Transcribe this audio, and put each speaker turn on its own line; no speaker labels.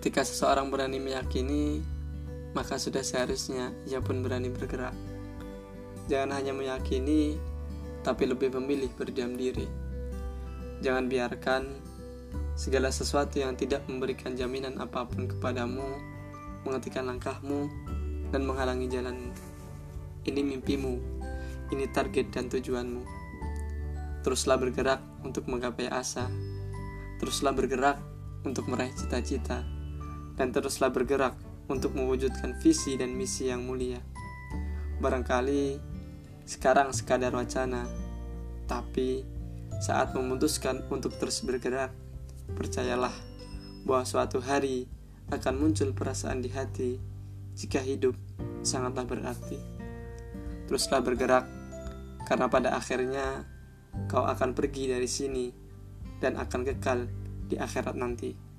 Ketika seseorang berani meyakini, maka sudah seharusnya ia pun berani bergerak. Jangan hanya meyakini, tapi lebih memilih berdiam diri. Jangan biarkan segala sesuatu yang tidak memberikan jaminan apa pun kepadamu menghentikan langkahmu dan menghalangi jalanmu. Ini mimpimu, ini target dan tujuanmu. Teruslah bergerak untuk menggapai asa. Teruslah bergerak untuk meraih cita-cita dan teruslah bergerak untuk mewujudkan visi dan misi yang mulia. Barangkali sekarang sekadar wacana, tapi saat memutuskan untuk terus bergerak, percayalah bahwa suatu hari akan muncul perasaan di hati jika hidup sangatlah berarti. Teruslah bergerak, karena pada akhirnya kau akan pergi dari sini dan akan kekal di akhirat nanti.